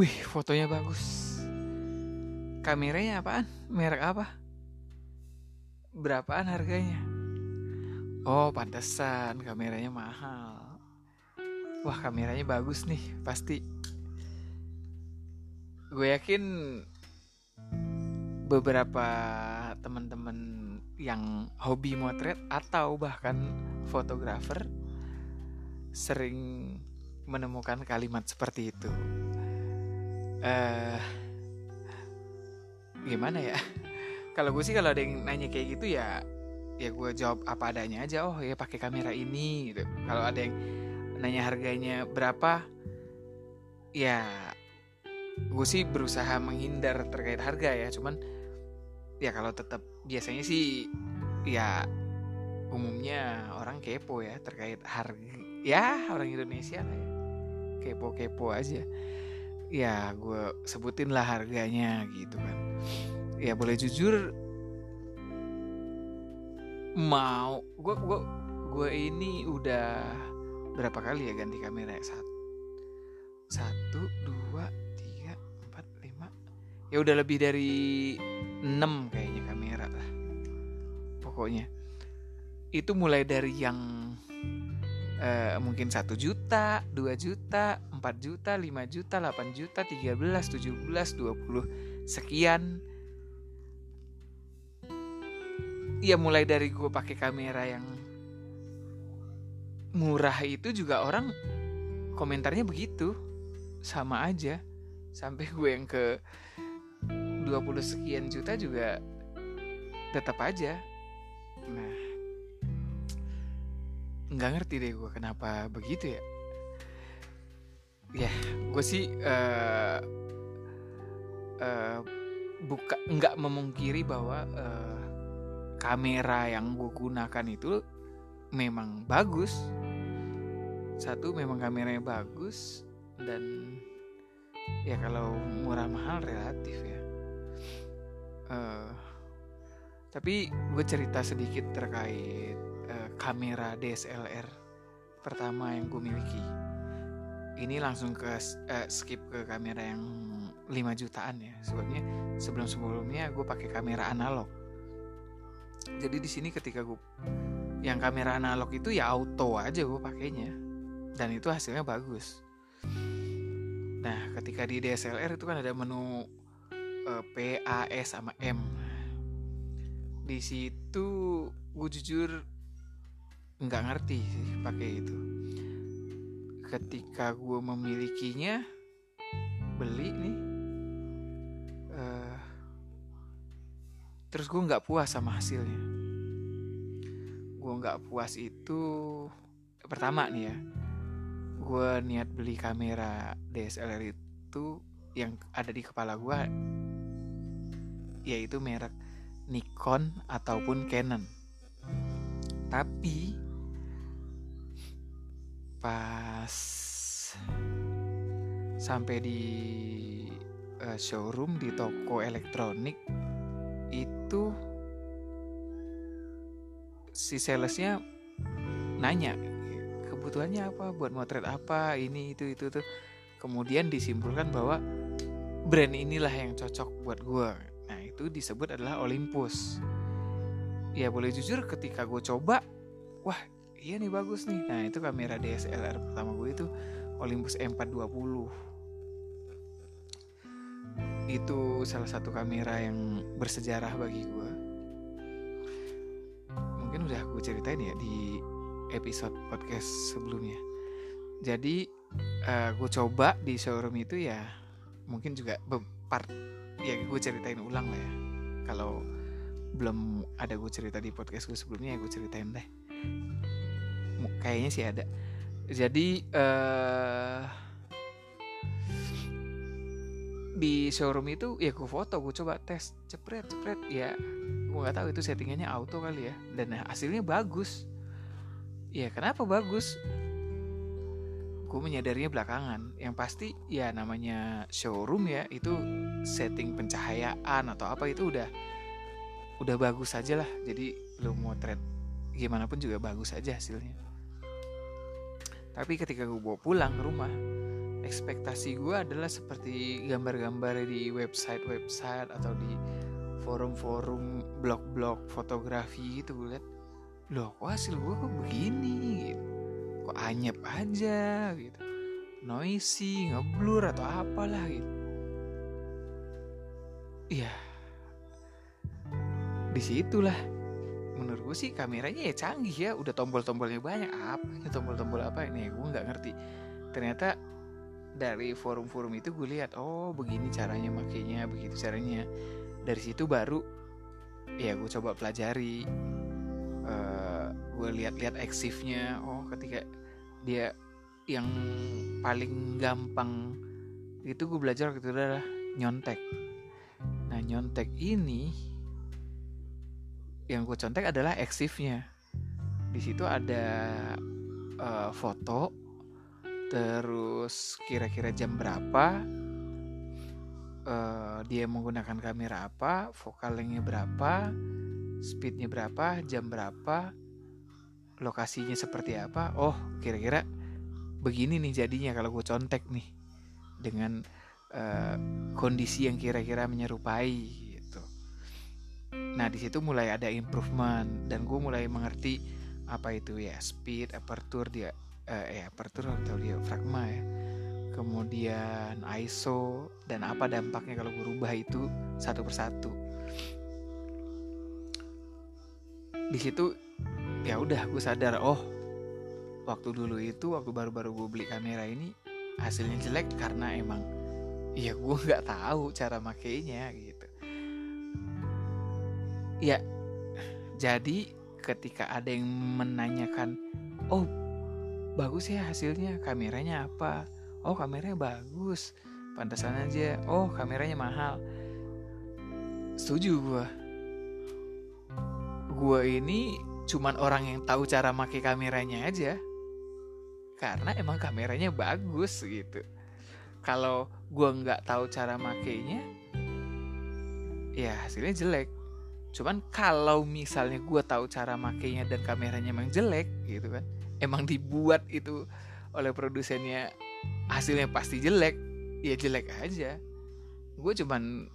Wih, fotonya bagus. Kameranya apaan? Merek apa? Berapaan harganya? Oh, pantesan kameranya mahal. Wah, kameranya bagus nih, pasti. Gue yakin beberapa teman-teman yang hobi motret atau bahkan fotografer sering menemukan kalimat seperti itu. Eh, gimana ya? Kalau gue sih kalau ada yang nanya kayak gitu ya, ya gue jawab apa adanya aja. Oh ya pakai kamera ini. Gitu. Kalau ada yang nanya harganya berapa, ya gue sih berusaha menghindar terkait harga ya. Cuman ya kalau tetap biasanya sih ya umumnya orang kepo ya terkait harga ya orang Indonesia lah ya kepo-kepo aja ya gue sebutin lah harganya gitu kan. Ya boleh jujur mau gue gue gue ini udah berapa kali ya ganti kamera satu satu dua tiga empat lima. Ya udah lebih dari enam kayaknya kamera lah pokoknya. Itu mulai dari yang uh, mungkin satu juta dua juta 4 juta, 5 juta, 8 juta, 13, 17, 20 sekian. Ya mulai dari gue pakai kamera yang murah itu juga orang komentarnya begitu. Sama aja. Sampai gue yang ke 20 sekian juta juga tetap aja. Nah, nggak ngerti deh gue kenapa begitu ya. Ya gue sih uh, uh, buka nggak memungkiri bahwa uh, kamera yang gue gunakan itu memang bagus. Satu memang kameranya bagus dan ya kalau murah mahal relatif ya. Uh, tapi gue cerita sedikit terkait kamera DSLR pertama yang gue miliki. Ini langsung ke uh, skip ke kamera yang 5 jutaan ya. Sebabnya sebelum sebelumnya gue pakai kamera analog. Jadi di sini ketika gue yang kamera analog itu ya auto aja gue pakainya. Dan itu hasilnya bagus. Nah ketika di DSLR itu kan ada menu uh, P A S sama M. Di situ gue jujur nggak ngerti sih pakai itu. Ketika gue memilikinya beli nih. Uh, terus gue nggak puas sama hasilnya. Gue nggak puas itu pertama nih ya gue niat beli kamera DSLR itu yang ada di kepala gue yaitu merek Nikon ataupun Canon. Tapi pas sampai di uh, showroom di toko elektronik itu si salesnya nanya kebutuhannya apa? Buat motret apa? Ini itu itu tuh kemudian disimpulkan bahwa brand inilah yang cocok buat gue nah itu disebut adalah Olympus. Ya boleh jujur ketika gue coba wah iya nih bagus nih. Nah itu kamera DSLR pertama gue itu Olympus M420 itu salah satu kamera yang bersejarah bagi gue. Mungkin udah gue ceritain ya di episode podcast sebelumnya. Jadi uh, gue coba di showroom itu ya mungkin juga part ya gue ceritain ulang lah ya. Kalau belum ada gue cerita di podcast gue sebelumnya ya gue ceritain deh kayaknya sih ada. Jadi uh, di showroom itu ya gue foto gue coba tes. Cepret cepret. Ya gue nggak tahu itu settingannya auto kali ya. Dan hasilnya bagus. Ya kenapa bagus? Gue menyadarinya belakangan. Yang pasti ya namanya showroom ya itu setting pencahayaan atau apa itu udah udah bagus aja lah. Jadi lo mau trade gimana pun juga bagus aja hasilnya tapi ketika gue bawa pulang ke rumah ekspektasi gue adalah seperti gambar-gambar di website-website atau di forum-forum blog-blog fotografi gitu gue liat loh kok hasil gue kok begini? Gitu. Kok anyep aja? Gitu. Noisy ngeblur atau apalah gitu. Iya. Di situlah menurut gue sih kameranya ya canggih ya udah tombol-tombolnya banyak. Apa ini tombol-tombol apa ini? Gue nggak ngerti. Ternyata dari forum-forum itu gue lihat oh begini caranya makainya begitu caranya. Dari situ baru ya gue coba pelajari uh, gue lihat-lihat eksifnya oh ketika dia yang paling gampang itu gue belajar waktu itu adalah nyontek. Nah nyontek ini yang gue contek adalah eksifnya di situ ada uh, foto terus kira-kira jam berapa uh, dia menggunakan kamera apa lengthnya berapa speednya berapa jam berapa lokasinya seperti apa oh kira-kira begini nih jadinya kalau gue contek nih dengan uh, kondisi yang kira-kira menyerupai. Nah di situ mulai ada improvement dan gue mulai mengerti apa itu ya speed, aperture dia uh, eh aperture atau dia fragma ya. Kemudian ISO dan apa dampaknya kalau gue rubah itu satu persatu. Di situ ya udah gue sadar oh waktu dulu itu waktu baru-baru gue beli kamera ini hasilnya jelek karena emang ya gue nggak tahu cara makainya gitu ya. Jadi ketika ada yang menanyakan oh bagus ya hasilnya kameranya apa? Oh kameranya bagus. Pantasan aja. Oh kameranya mahal. Setuju gue gue ini cuman orang yang tahu cara pakai kameranya aja. Karena emang kameranya bagus gitu. Kalau gue nggak tahu cara makainya ya hasilnya jelek cuman kalau misalnya gue tahu cara makainya dan kameranya emang jelek gitu kan emang dibuat itu oleh produsennya hasilnya pasti jelek ya jelek aja. Gue cuman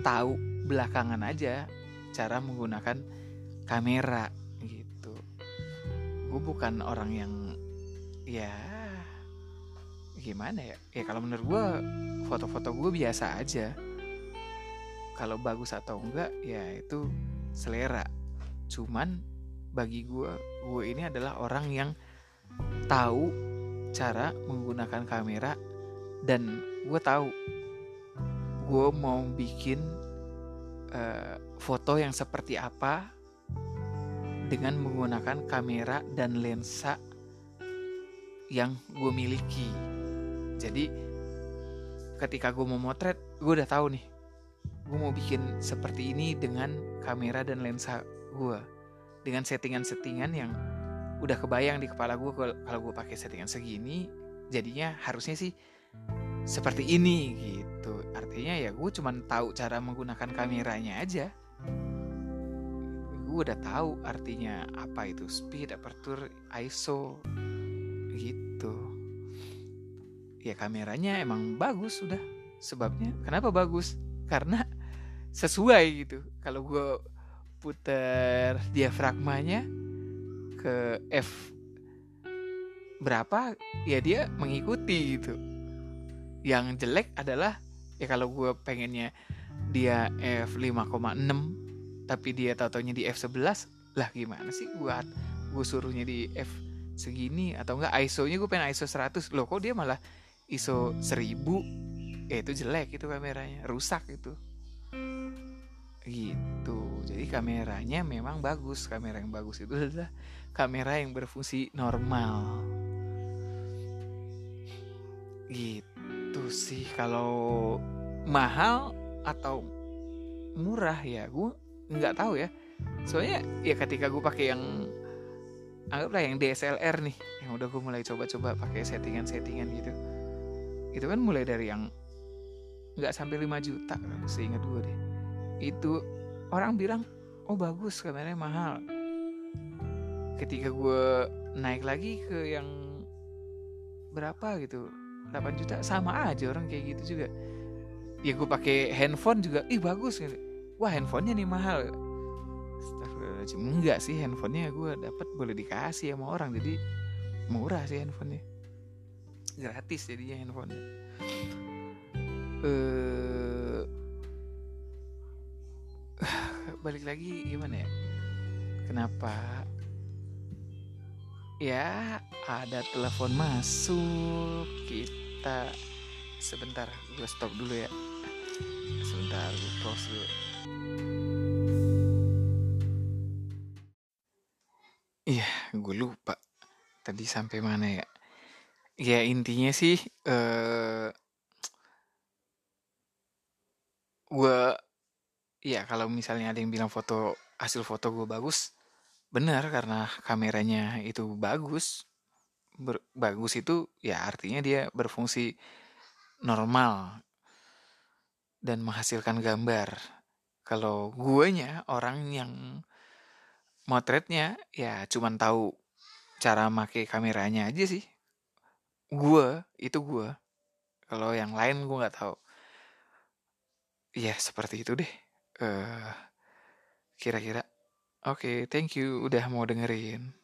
tahu belakangan aja cara menggunakan kamera gitu. Gue bukan orang yang ya gimana ya ya kalau menurut gue foto-foto gue biasa aja kalau bagus atau enggak ya itu selera. Cuman bagi gue gue ini adalah orang yang tahu cara menggunakan kamera dan gue tahu gue mau bikin uh, foto yang seperti apa dengan menggunakan kamera dan lensa yang gue miliki. Jadi ketika gue mau motret gue udah tahu nih gue mau bikin seperti ini dengan kamera dan lensa gue dengan settingan-settingan yang udah kebayang di kepala gue kalau gue pakai settingan segini jadinya harusnya sih seperti ini gitu. Artinya ya gue cuman tahu cara menggunakan kameranya aja. Gue udah tahu artinya apa itu speed aperture ISO gitu. Ya kameranya emang bagus sudah sebabnya. Kenapa bagus? Karena sesuai gitu. Kalau gue puter diafragmanya ke F berapa ya dia mengikuti gitu. Yang jelek adalah ya kalau gue pengennya dia F 5,6 tapi dia tatonya di F11 lah gimana sih gue gue suruhnya di F segini? Atau enggak ISO-nya gue pengen ISO 100 loh kok dia malah ISO 1000 ya itu jelek itu kameranya rusak itu gitu. Jadi kameranya memang bagus. Kamera yang bagus itu adalah kamera yang berfungsi normal. Gitu sih. Kalau mahal atau murah ya gue nggak tahu ya. Soalnya ya ketika gue pakai yang anggaplah yang DSLR nih yang udah gue mulai coba-coba pakai settingan-settingan gitu. Itu kan mulai dari yang nggak sampai 5 juta seingat gue deh itu orang bilang oh bagus kameranya mahal. Ketika gue naik lagi ke yang berapa gitu 8 juta sama aja orang kayak gitu juga. Ya gue pakai handphone juga ih bagus gitu. wah handphonenya nih mahal. Enggak sih handphonenya gue dapat boleh dikasih sama orang jadi murah sih handphonenya. Gratis jadinya handphonenya. Eh balik lagi gimana ya? Kenapa? Ya ada telepon masuk. Kita sebentar gue stop dulu ya. Sebentar gue pause dulu. Iya gue lupa tadi sampai mana ya. Ya intinya sih eh gue ya kalau misalnya ada yang bilang foto hasil foto gue bagus benar karena kameranya itu bagus. Ber- bagus itu ya artinya dia berfungsi normal dan menghasilkan gambar. Kalau guanya orang yang motretnya ya cuman tahu cara make kameranya aja sih. Gue itu gue kalau yang lain gue nggak tahu. Ya seperti itu deh eh kira-kira. Oke thank you udah mau dengerin